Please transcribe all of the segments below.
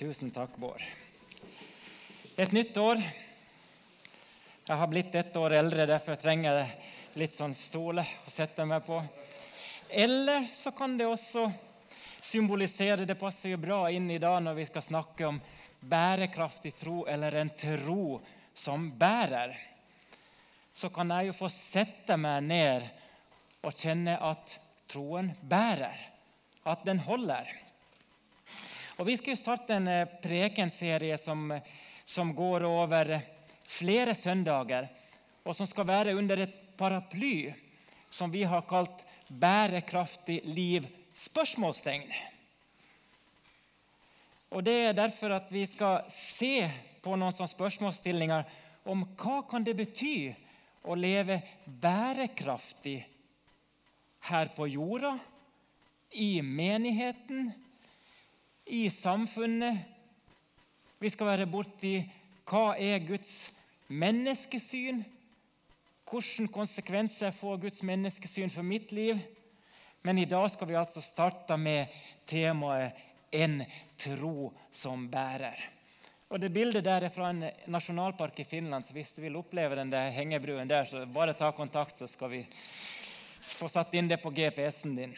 Tusen takk, Bård. Et nytt år. Jeg har blitt ett år eldre, derfor trenger jeg litt sånn stole å sette meg på. Eller så kan det også symbolisere Det passer jo bra inn i dag når vi skal snakke om bærekraftig tro, eller en tro som bærer. Så kan jeg jo få sette meg ned og kjenne at troen bærer, at den holder. Og Vi skal starte en eh, prekenserie som, som går over flere søndager, og som skal være under et paraply som vi har kalt 'Bærekraftig liv?' spørsmålstegn. Og Det er derfor at vi skal se på noen sånne spørsmålsstillinger om hva kan det bety å leve bærekraftig her på jorda, i menigheten, i samfunnet. Vi skal være borti hva er Guds menneskesyn? Hvilke konsekvenser får Guds menneskesyn for mitt liv? Men i dag skal vi altså starte med temaet 'en tro som bærer'. Og det Bildet der er fra en nasjonalpark i Finland, så hvis du vil oppleve den der hengebruen der, så bare ta kontakt, så skal vi få satt inn det på GPS-en din.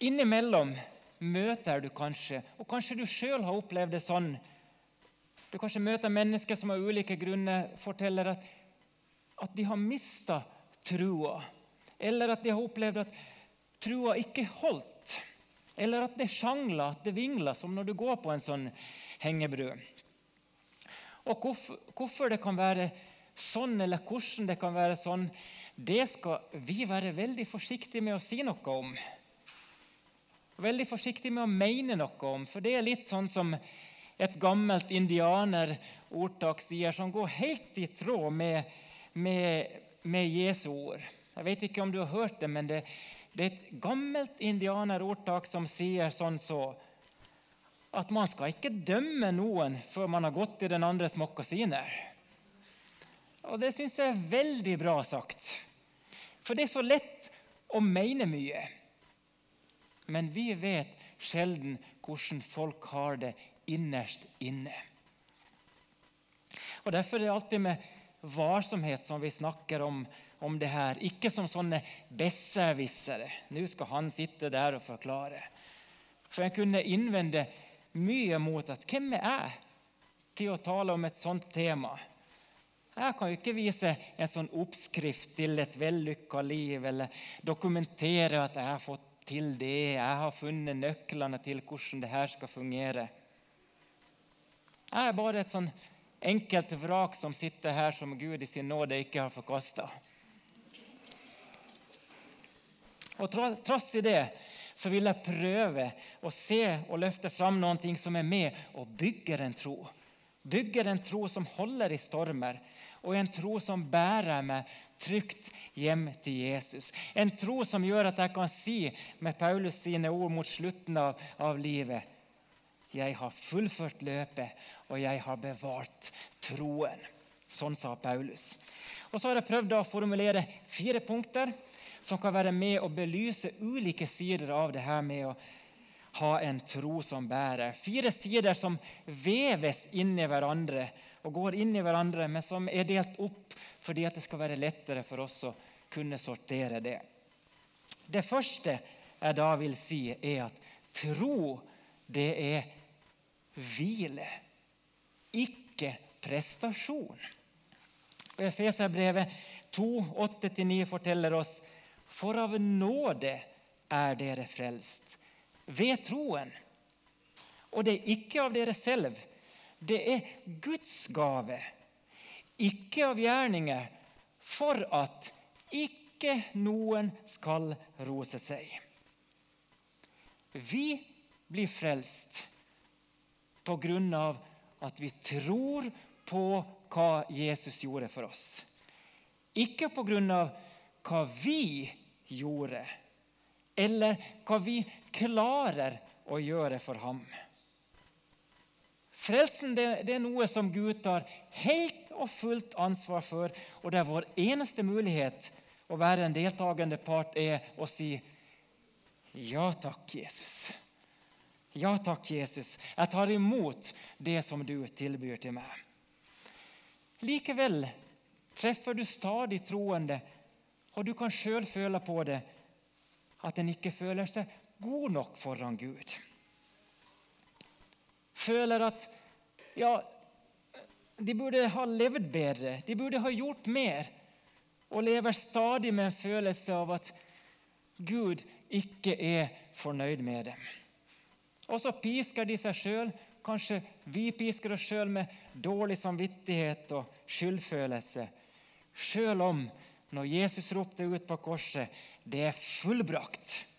Innimellom møter du kanskje, og kanskje du sjøl har opplevd det sånn Du kanskje møter mennesker som av ulike grunner forteller at, at de har mista trua, eller at de har opplevd at trua ikke holdt, eller at det sjangler, at det vingler, som når du går på en sånn hengebru. Og hvorfor, hvorfor det kan være sånn, eller hvordan det kan være sånn, det skal vi være veldig forsiktige med å si noe om veldig forsiktig med å mene noe om. For det er litt sånn som et gammelt indianerordtak sier, som går helt i tråd med, med, med Jesu ord. Jeg vet ikke om du har hørt det, men det, det er et gammelt indianerordtak som sier sånn så at man skal ikke dømme noen før man har gått i den andres mokkasiner. Og det syns jeg er veldig bra sagt. For det er så lett å mene mye men vi vet sjelden hvordan folk har det innerst inne. Og Derfor er det alltid med varsomhet som vi snakker om, om det her. Ikke som sånne besserwissere. Nå skal han sitte der og forklare. For en kunne innvende mye mot at hvem er jeg til å tale om et sånt tema? Jeg kan jo ikke vise en sånn oppskrift til et vellykka liv eller dokumentere at jeg har fått til det. Jeg har funnet nøklene til hvordan det her skal fungere. Jeg er bare et sånn enkelt vrak som sitter her som Gud i sin nåde ikke har forkasta. Og Trass i det så vil jeg prøve å se og løfte fram ting som er med og bygger en tro. Bygger en tro som holder i stormer, og en tro som bærer meg trygt hjem til Jesus. En tro som gjør at jeg kan si med Paulus sine ord mot slutten av, av livet Jeg har fullført løpet, og jeg har bevart troen. Sånn sa Paulus. Og Så har jeg prøvd å formulere fire punkter som kan være med å belyse ulike sider av det her med å ha en tro som bærer. Fire sider som veves inn i hverandre og går inn i hverandre, men som er delt opp fordi det skal være lettere for oss å kunne sortere det. Det første jeg da vil si, er at tro, det er hvile, ikke prestasjon. Efeserbrevet 2, 8-9 forteller oss for av nåde er dere frelst, ved troen. Og det er ikke av dere selv, det er Guds gave, ikke av gjerninger, for at ikke noen skal rose seg. Vi blir frelst på grunn av at vi tror på hva Jesus gjorde for oss. Ikke på grunn av hva vi gjorde, eller hva vi klarer å gjøre for ham. Frelsen det, det, er noe som Gud tar helt og fullt ansvar for, og det er vår eneste mulighet å være en deltakende part er å si ja takk, Jesus. Ja takk, Jesus, jeg tar imot det som du tilbyr til meg. Likevel treffer du stadig troende, og du kan sjøl føle på det, at en ikke føler seg god nok foran Gud. Føler at ja, de burde ha levd bedre, de burde ha gjort mer, og lever stadig med en følelse av at Gud ikke er fornøyd med dem. Og så pisker de seg sjøl. Kanskje vi pisker oss sjøl med dårlig samvittighet og skyldfølelse. Sjøl om, når Jesus ropte ut på korset 'Det er fullbrakt',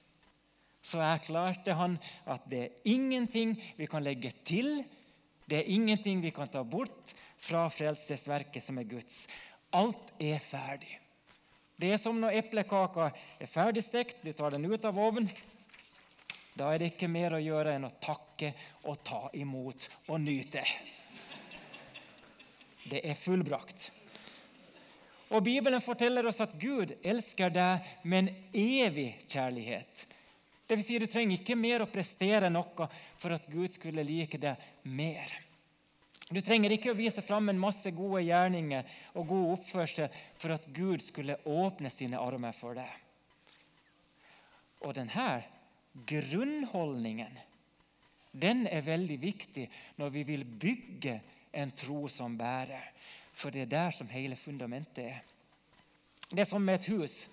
så erklærte han at det er ingenting vi kan legge til, det er ingenting vi kan ta bort fra frelsesverket som er Guds. Alt er ferdig. Det er som når eplekaka er ferdigstekt, du tar den ut av ovnen, da er det ikke mer å gjøre enn å takke og ta imot og nyte. Det er fullbrakt. Og Bibelen forteller oss at Gud elsker deg med en evig kjærlighet. Det vil si, Du trenger ikke mer å prestere noe for at Gud skulle like det mer. Du trenger ikke å vise fram en masse gode gjerninger og god oppførsel for at Gud skulle åpne sine armer for deg. Og denne grunnholdningen den er veldig viktig når vi vil bygge en tro som bærer. For det er der som hele fundamentet er. Det er som med et hus.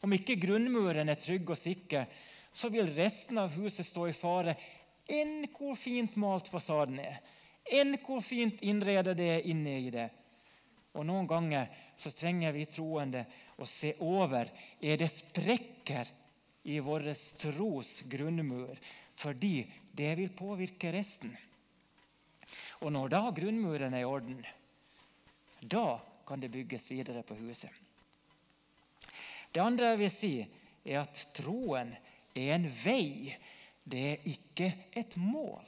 Om ikke grunnmuren er trygg og sikker, så vil resten av huset stå i fare enn hvor fint malt fasaden er, enn hvor fint innredet det er inne i det. Og Noen ganger så trenger vi troende å se over er det sprekker i vår tros grunnmur, fordi det vil påvirke resten. Og når da grunnmuren er i orden, da kan det bygges videre på huset. Det andre jeg vil si, er at troen er en vei. Det er ikke et mål.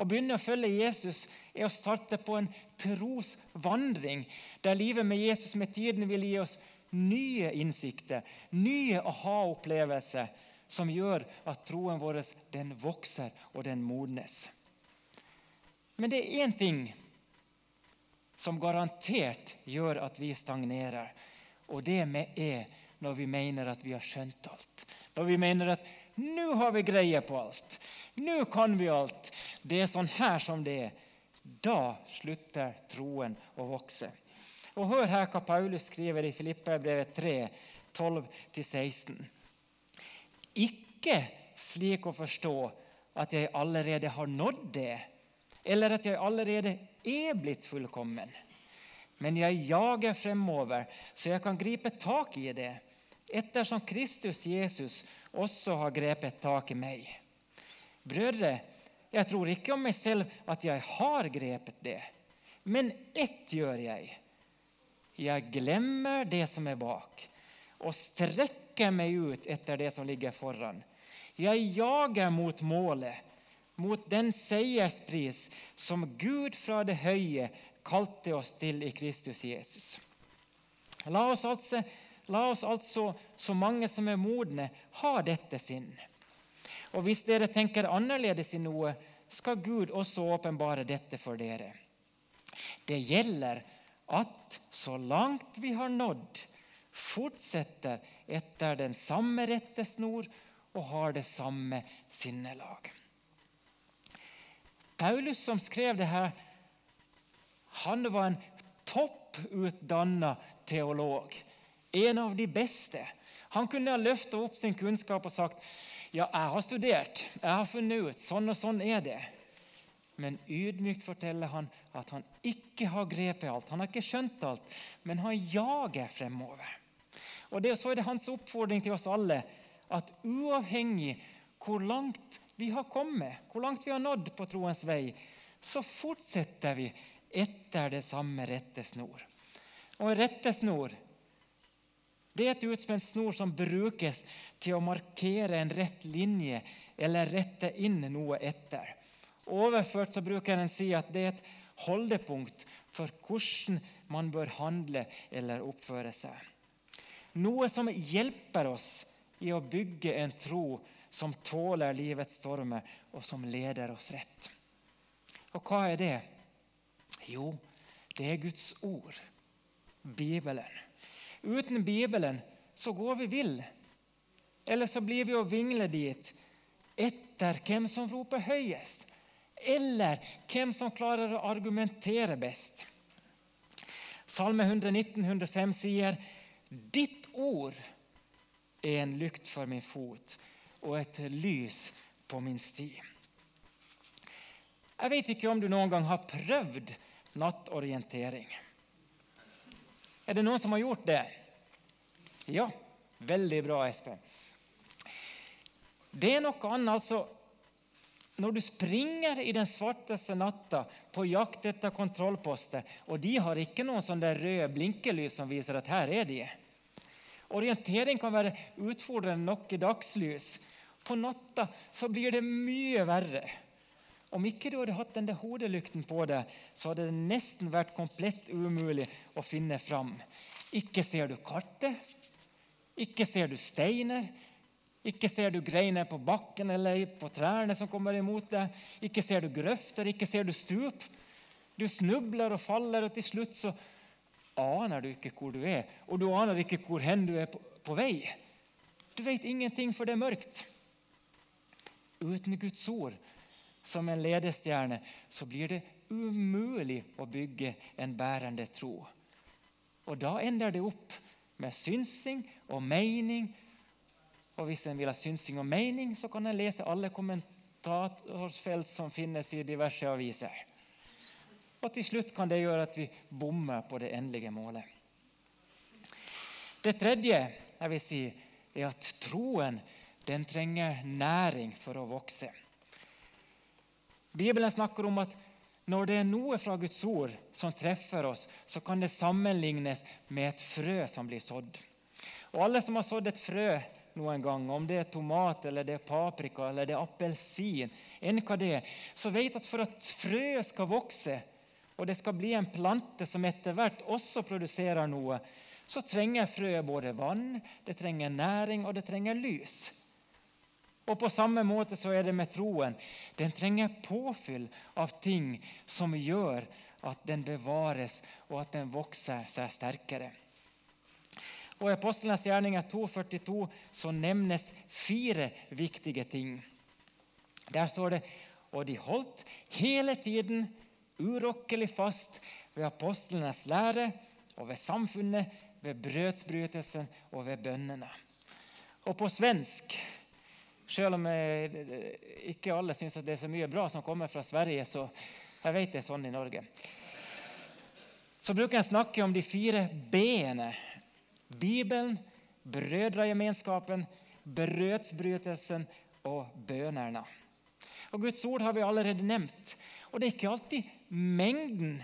Å begynne å følge Jesus er å starte på en trosvandring, der livet med Jesus med tiden vil gi oss nye innsikter, nye aha-opplevelser som gjør at troen vår den vokser og den modnes. Men det er én ting som garantert gjør at vi stagnerer, og det er når vi mener at vi har skjønt alt. Når vi mener at 'nå har vi greie på alt', 'nå kan vi alt', det er sånn her som det er. Da slutter troen å vokse. Og Hør her hva Paulus skriver i Filipperbrevet 3, 12-16. Ikke slik å forstå at jeg allerede har nådd det, eller at jeg allerede er blitt fullkommen. Men jeg jager fremover, så jeg kan gripe tak i det, ettersom Kristus Jesus også har grepet tak i meg. Brødre, jeg tror ikke om meg selv at jeg har grepet det, men ett gjør jeg jeg glemmer det som er bak, og strekker meg ut etter det som ligger foran. Jeg jager mot målet, mot den seierspris som Gud fra det høye kalte oss til i Kristus Jesus. La oss altså, la oss altså så mange som er modne, ha dette sinn. Og hvis dere tenker annerledes i noe, skal Gud også åpenbare dette for dere. Det gjelder at så langt vi har nådd, fortsetter etter den samme rettesnor og har det samme sinnelag. Paulus, som skrev det her, han var en topputdanna teolog. En av de beste. Han kunne ha løfta opp sin kunnskap og sagt ja, jeg har studert, jeg har funnet ut, sånn og sånn er det. Men ydmykt forteller han at han ikke har grepet alt. Han har ikke skjønt alt, men han jager fremover. Og det, Så er det hans oppfordring til oss alle at uavhengig hvor langt vi har kommet, hvor langt vi har nådd på troens vei, så fortsetter vi etter det samme rettesnor. Og rettesnor det er et utspent snor som brukes til å markere en rett linje eller rette inn noe etter. Overført så bruker en si at det er et holdepunkt for hvordan man bør handle eller oppføre seg. Noe som hjelper oss i å bygge en tro som tåler livets stormer, og som leder oss rett. Og hva er det? Jo, det er Guds ord, Bibelen. Uten Bibelen så går vi vill. Eller så blir vi å vingle dit etter hvem som roper høyest, eller hvem som klarer å argumentere best. Salme 119, 105 sier Ditt ord er en lykt for min fot og et lys på min sti. Jeg vet ikke om du noen gang har prøvd nattorientering. Er det noen som har gjort det? Ja, veldig bra, Espen. Det er noe annet altså når du springer i den svarteste natta på jakt etter kontrollposter, og de har ikke noen sånne røde blinkelys som viser at her er de. Orientering kan være utfordrende nok i dagslys. På natta så blir det mye verre. Om ikke du hadde hatt denne hodelykten på deg, så hadde det nesten vært komplett umulig å finne fram. Ikke ser du kartet, ikke ser du steiner, ikke ser du greiner på bakken eller på trærne som kommer imot deg. Ikke ser du grøfter, ikke ser du stup. Du snubler og faller, og til slutt så aner du ikke hvor du er. Og du aner ikke hvor hen du er på, på vei. Du vet ingenting, for det er mørkt. Uten Guds ord som en ledestjerne, så blir det umulig å bygge en bærende tro. Og da ender det opp med synsing og mening. Og hvis en vil ha synsing og mening, så kan en lese alle kommentatorsfelt som finnes i diverse aviser. Og til slutt kan det gjøre at vi bommer på det endelige målet. Det tredje jeg vil si, er at troen den trenger næring for å vokse. Bibelen snakker om at når det er noe fra Guds ord som treffer oss, så kan det sammenlignes med et frø som blir sådd. Og Alle som har sådd et frø noen gang, om det er tomat, eller det er paprika eller det er appelsin, enn hva det er, så vet at for at frøet skal vokse, og det skal bli en plante som etter hvert også produserer noe, så trenger frøet både vann, det trenger næring og det trenger lys. Og På samme måte så er det med troen. Den trenger påfyll av ting som gjør at den bevares, og at den vokser seg sterkere. Og I Apostlenes gjerninger 2,42 så nevnes fire viktige ting. Der står det og de holdt hele tiden urokkelig fast ved apostlenes lære og ved samfunnet, ved brødsbrytelsen og ved bønnene. Og på svensk selv om ikke alle syns det er så mye bra som kommer fra Sverige, så jeg vet det er sånn i Norge. Så bruker å snakke om de fire b-ene. Bibelen, brødregemenskapen, brødsbrytelsen og bønerne. Og Guds ord har vi allerede nevnt. Og det er ikke alltid mengden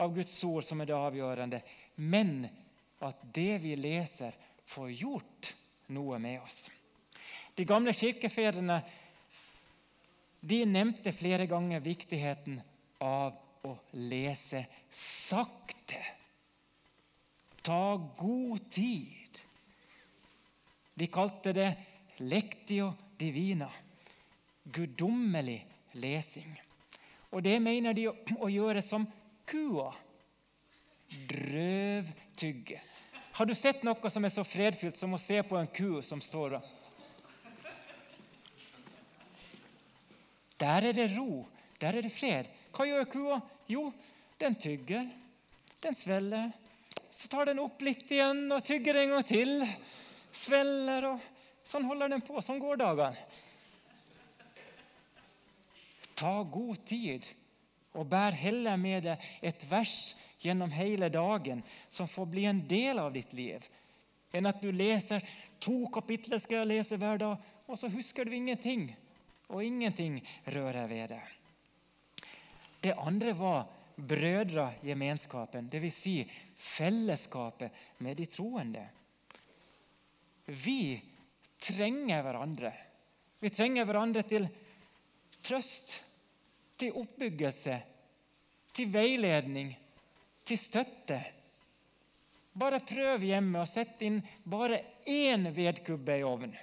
av Guds ord som er det avgjørende, men at det vi leser, får gjort noe med oss. De gamle kirkefedrene de nevnte flere ganger viktigheten av å lese sakte. Ta god tid. De kalte det lectio divina, guddommelig lesing. Og det mener de å gjøre som kua. Drøvtygge. Har du sett noe som er så fredfylt som å se på en ku som står der? Der er det ro. Der er det fred. Hva gjør kua? Jo, den tygger. Den svelger. Så tar den opp litt igjen og tygger en gang til. Svelger og Sånn holder den på. Sånn går dagene. Ta god tid og bær heller med deg et vers gjennom hele dagen som får bli en del av ditt liv, enn at du leser to kapitler skal jeg lese hver dag, og så husker du ingenting og ingenting rører ved det. Det andre var brødregemenskapen, dvs. Si fellesskapet med de troende. Vi trenger hverandre. Vi trenger hverandre til trøst, til oppbyggelse, til veiledning, til støtte. Bare prøv hjemme å sette inn bare én vedkubbe i ovnen.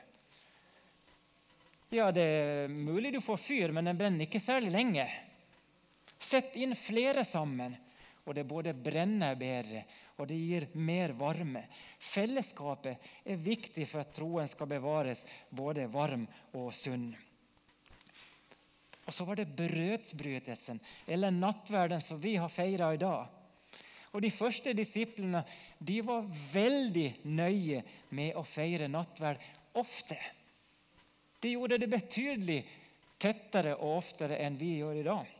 Ja, det er mulig du får fyr, men den brenner ikke særlig lenge. Sett inn flere sammen, og det både brenner bedre og det gir mer varme. Fellesskapet er viktig for at troen skal bevares både varm og sunn. Og så var det brødsbrytelsen, eller nattverden, som vi har feira i dag. Og De første disiplene de var veldig nøye med å feire nattverd ofte. De gjorde det betydelig tettere og oftere enn vi gjør i dag.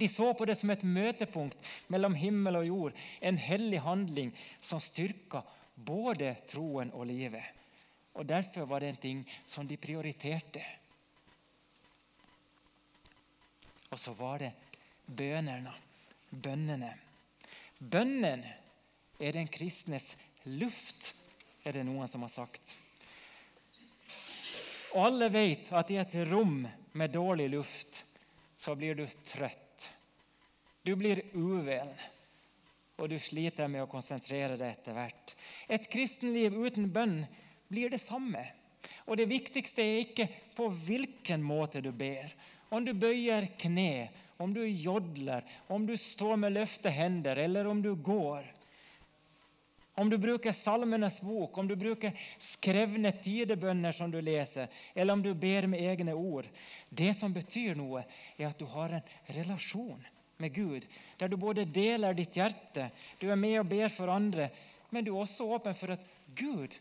De så på det som et møtepunkt mellom himmel og jord, en hellig handling som styrka både troen og livet. Og Derfor var det en ting som de prioriterte. Og så var det bønene, bønnene. Bønnen er den kristnes luft, er det noen som har sagt. Og alle vet at i et rom med dårlig luft så blir du trøtt. Du blir uvel, og du sliter med å konsentrere deg etter hvert. Et kristenliv uten bønn blir det samme. Og det viktigste er ikke på hvilken måte du ber. Om du bøyer kne, om du jodler, om du står med løfte hender, eller om du går. Om du bruker Salmenes bok, om du bruker skrevne tidebønner som du leser, eller om du ber med egne ord. Det som betyr noe, er at du har en relasjon med Gud, der du både deler ditt hjerte, du er med og ber for andre, men du er også åpen for at Gud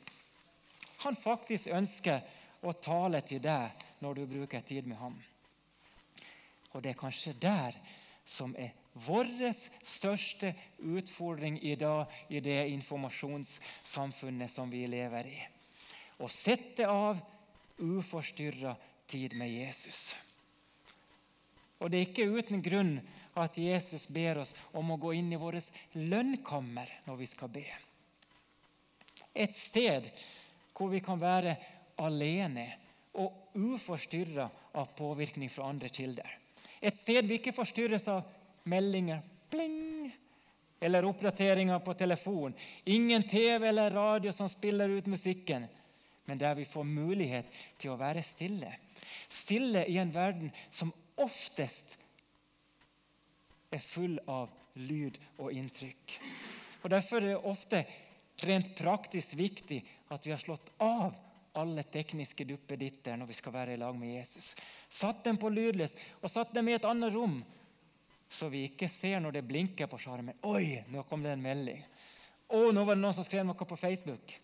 han faktisk ønsker å tale til deg når du bruker tid med ham. Og det er kanskje der som er vår største utfordring i dag i det informasjonssamfunnet som vi lever i. Å sette av uforstyrra tid med Jesus. Og Det er ikke uten grunn at Jesus ber oss om å gå inn i vårt lønnkammer når vi skal be. Et sted hvor vi kan være alene og uforstyrra av påvirkning fra andre kilder. Et sted vi ikke forstyrres av meldinger pling, eller oppdateringer på telefon. Ingen TV eller radio som spiller ut musikken, men der vi får mulighet til å være stille. Stille i en verden som oftest er full av lyd og inntrykk. Og Derfor er det ofte rent praktisk viktig at vi har slått av alle tekniske duppeditter når vi skal være i lag med Jesus. Satt dem på lydløs og satt dem i et annet rom, så vi ikke ser når det blinker på skjermen. Oi, nå kom det en melding. Å, nå var det noen som skrev noe på Facebook.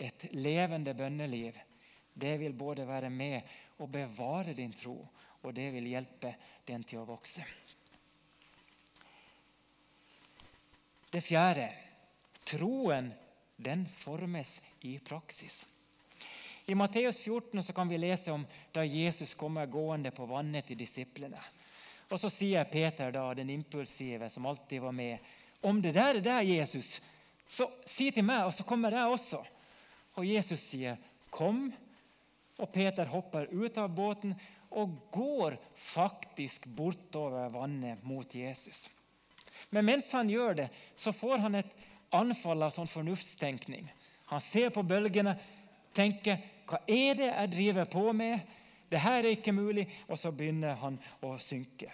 Et levende bønneliv det vil både være med og bevare din tro, og det vil hjelpe den til å vokse. Det fjerde troen den formes i praksis. I Matteus 14 kan vi lese om da Jesus kommer gående på vannet til disiplene. Og Så sier Peter, da, den impulsive som alltid var med, om det der er deg, Jesus, så si til meg, og så kommer jeg også. Og Jesus sier, 'Kom.' Og Peter hopper ut av båten og går faktisk bortover vannet mot Jesus. Men mens han gjør det, så får han et anfall av sånn fornuftstenkning. Han ser på bølgene, tenker hva er det jeg driver på med? Det her er ikke mulig. Og så begynner han å synke.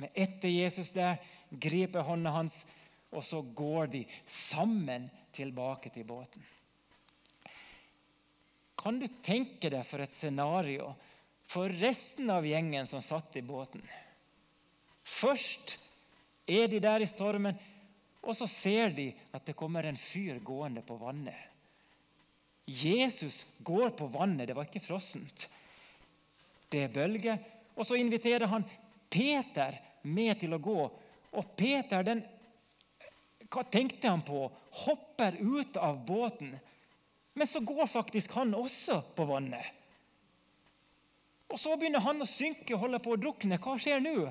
Men etter Jesus der griper hånda hans, og så går de sammen tilbake til båten. Kan du tenke deg for et scenario for resten av gjengen som satt i båten? Først er de der i stormen, og så ser de at det kommer en fyr gående på vannet. Jesus går på vannet. Det var ikke frossent. Det er bølger. Og så inviterer han Peter med til å gå. Og Peter, den, hva tenkte han på? Hopper ut av båten. Men så går faktisk han også på vannet. Og Så begynner han å synke og holde på å drukne. Hva skjer nå?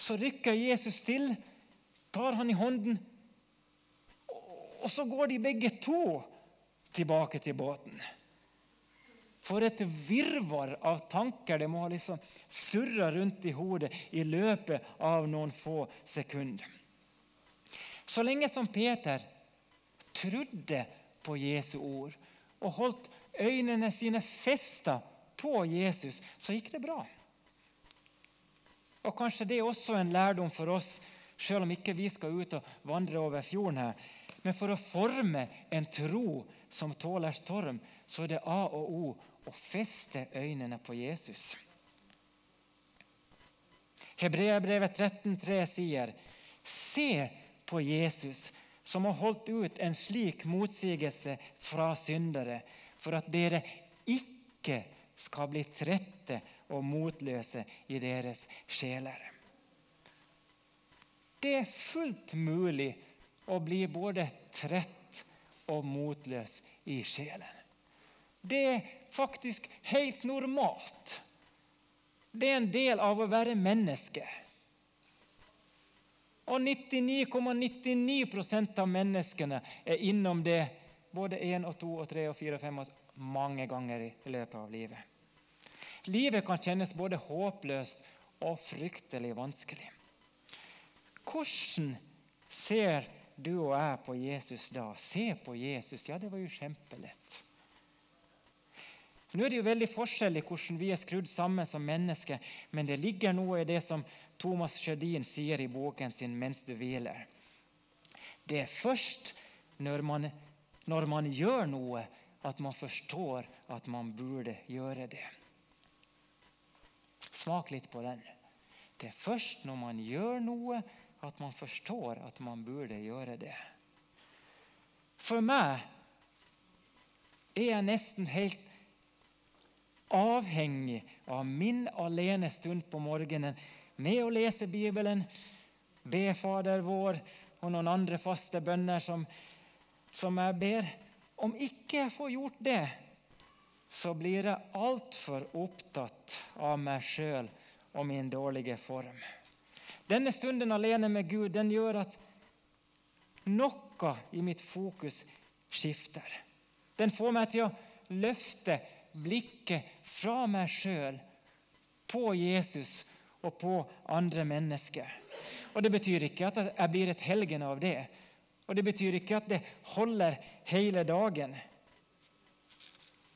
Så rykker Jesus til, tar han i hånden, og så går de begge to tilbake til båten. For et virvar av tanker det må ha liksom surra rundt i hodet i løpet av noen få sekunder. Så lenge som Peter trodde på Jesu ord og holdt øynene sine festa på Jesus, så gikk det bra. Og Kanskje det er også en lærdom for oss, selv om ikke vi skal ut og vandre over fjorden her. Men for å forme en tro som tåler storm, så er det A og O å feste øynene på Jesus. Hebreabrevet 13,3 sier, Se på Jesus, som har holdt ut en slik motsigelse fra syndere, for at dere ikke skal bli trette og motløse i deres sjeler. Det er fullt mulig å bli både trett og motløs i sjelen. Det er faktisk helt normalt. Det er en del av å være menneske. Og 99,99 ,99 av menneskene er innom det både én og to og tre og fire og fem mange ganger i løpet av livet. Livet kan kjennes både håpløst og fryktelig vanskelig. Hvordan ser du og jeg på Jesus da? Se på Jesus. Ja, det var jo kjempelett. Nå er det jo veldig forskjell i hvordan vi er skrudd sammen som mennesker, men det ligger noe i det som Thomas Sjødin sier i boken sin 'Mens du hviler'. Det er først når man, når man gjør noe, at man forstår at man burde gjøre det. Smak litt på den. Det er først når man gjør noe, at man forstår at man burde gjøre det. For meg er jeg nesten helt avhengig av min alene stund på morgenen med å lese Bibelen, be Fader vår og noen andre faste bønner som, som jeg ber. Om ikke jeg får gjort det, så blir jeg altfor opptatt av meg sjøl og min dårlige form. Denne stunden alene med Gud den gjør at noe i mitt fokus skifter. Den får meg til å løfte blikket fra meg sjøl på Jesus og på andre mennesker. Og Det betyr ikke at jeg blir et helgen av det. Og det betyr ikke at det holder hele dagen.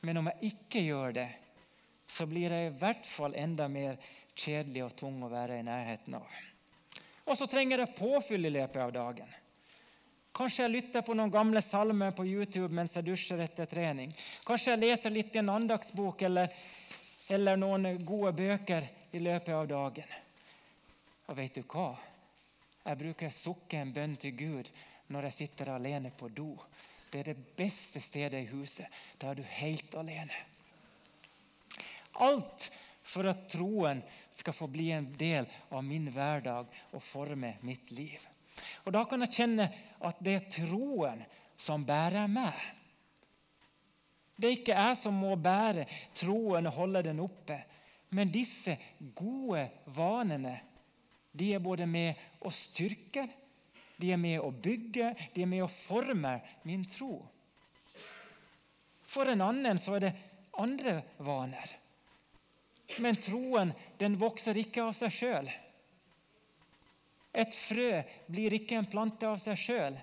Men om jeg ikke gjør det, så blir jeg i hvert fall enda mer kjedelig og tung å være i nærheten av. Og så trenger jeg påfyll i løpet av dagen. Kanskje jeg lytter på noen gamle salmer på YouTube mens jeg dusjer etter trening. Kanskje jeg leser litt i en andagsbok eller, eller noen gode bøker i løpet av dagen. Og vet du hva? Jeg bruker å sukke en bønn til Gud når jeg sitter alene på do. Det er det beste stedet i huset. Da er du helt alene. Alt for at troen skal få bli en del av min hverdag og forme mitt liv. Og Da kan jeg kjenne at det er troen som bærer meg. Det er ikke jeg som må bære troen og holde den oppe. Men disse gode vanene de er både med og styrker de er med å bygge, de er med å forme min tro. For en annen så er det andre vaner. Men troen den vokser ikke av seg sjøl. Et frø blir ikke en plante av seg sjøl.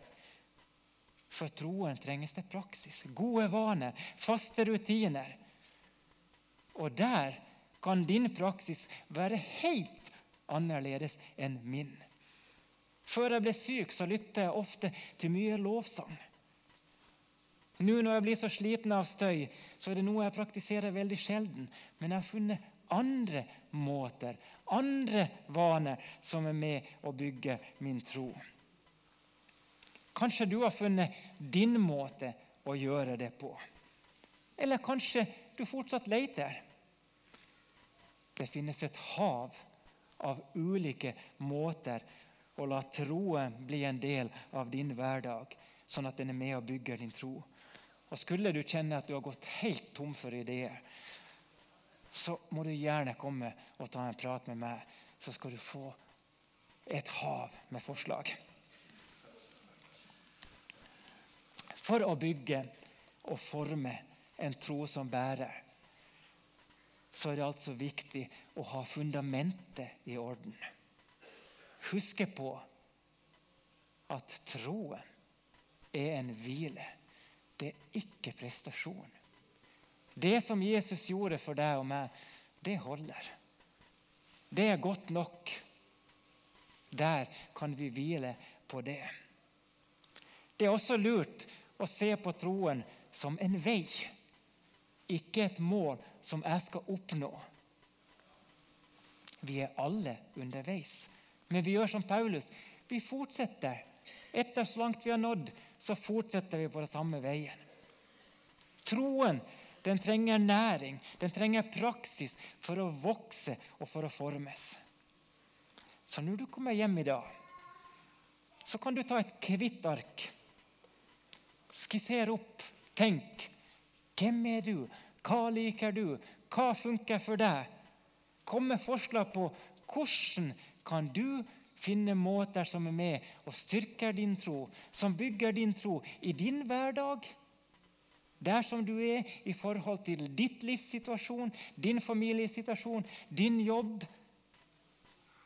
For troen trenges det praksis, gode vaner, faste rutiner. Og der kan din praksis være helt annerledes enn min. Før jeg ble syk, så lyttet jeg ofte til mye lovsang. Nå når jeg blir så sliten av støy, så er det noe jeg praktiserer veldig sjelden. Men jeg har funnet andre måter, andre vaner, som er med å bygge min tro. Kanskje du har funnet din måte å gjøre det på. Eller kanskje du fortsatt leter. Det finnes et hav av ulike måter å la troen bli en del av din hverdag, sånn at den er med og bygger din tro. Og Skulle du kjenne at du har gått helt tom for ideer, så må du gjerne komme og ta en prat med meg, så skal du få et hav med forslag. For å bygge og forme en tro som bærer, så er det altså viktig å ha fundamentet i orden huske på at troen er en hvile. Det er ikke prestasjon. Det som Jesus gjorde for deg og meg, det holder. Det er godt nok. Der kan vi hvile på det. Det er også lurt å se på troen som en vei, ikke et mål som jeg skal oppnå. Vi er alle underveis, men vi gjør som Paulus. Vi fortsetter. Etter så langt vi har nådd, så fortsetter vi på den samme veien. Troen den trenger næring, den trenger praksis for å vokse og for å formes. Så når du kommer hjem i dag, så kan du ta et hvitt ark. Skisser opp. Tenk. Hvem er du? Hva liker du? Hva funker for deg? Kom med forslag på hvordan kan du finne måter som er med og styrker din tro, som bygger din tro i din hverdag der som du er i forhold til ditt livssituasjon, din familiesituasjon, din jobb.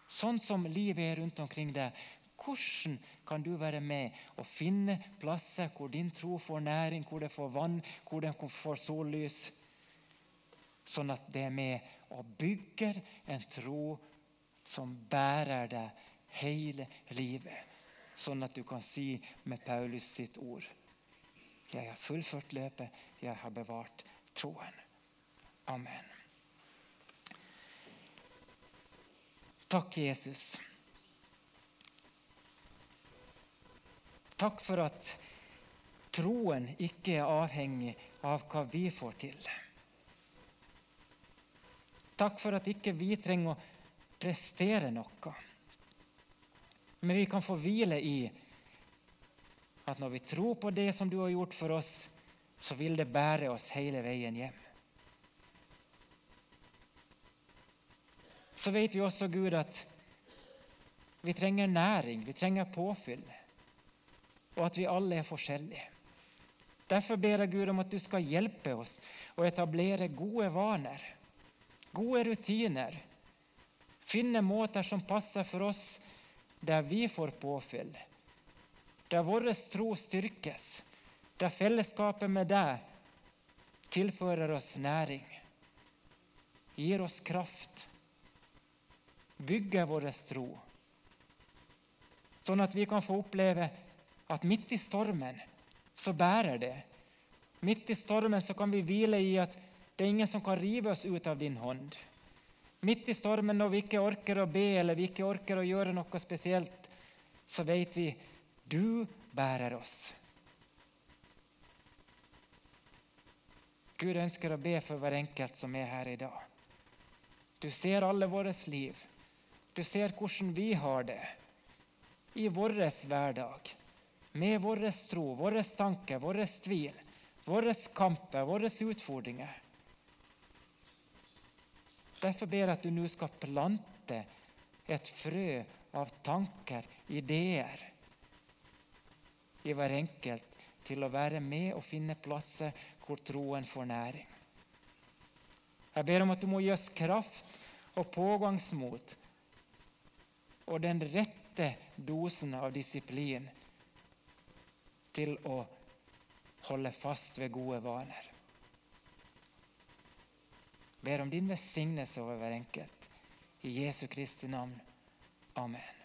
Sånn som livet er rundt omkring deg. Hvordan kan du være med og finne plasser hvor din tro får næring, hvor det får vann, hvor den får sollys? Sånn at det er med og bygger en tro som bærer deg hele livet. Sånn at du kan si med Paulus sitt ord jeg har fullført løpet, jeg har bevart troen. Amen. Takk, Jesus. Takk for at troen ikke er avhengig av hva vi får til. Takk for at ikke vi trenger å prestere noe. Men vi kan få hvile i at når vi tror på det som du har gjort for oss, så vil det bære oss hele veien hjem. Så vet vi også, Gud, at vi trenger næring, vi trenger påfyll, og at vi alle er forskjellige. Derfor ber jeg Gud om at du skal hjelpe oss å etablere gode vaner, gode rutiner. Finne måter som passer for oss, der vi får påfyll der vår tro styrkes, der fellesskapet med deg tilfører oss næring, gir oss kraft, bygger vår tro, sånn at vi kan få oppleve at midt i stormen så bærer det. Midt i stormen så kan vi hvile i at det er ingen som kan rive oss ut av din hånd. Midt i stormen når vi ikke orker å be eller vi ikke orker å gjøre noe spesielt, så vet vi du bærer oss. Gud ønsker å be for hver enkelt som er her i dag. Du ser alle vårt liv. Du ser hvordan vi har det i vår hverdag. Med vår tro, våre tanker, vår tvil, våre kamper, våre utfordringer. Derfor ber jeg at du nå skal plante et frø av tanker, ideer, i hver enkelt til å være med og finne plasser hvor troen får næring. Jeg ber om at du må gi oss kraft og pågangsmot og den rette dosen av disiplin til å holde fast ved gode vaner. Jeg ber om din velsignelse over hver enkelt. I Jesu Kristi navn. Amen.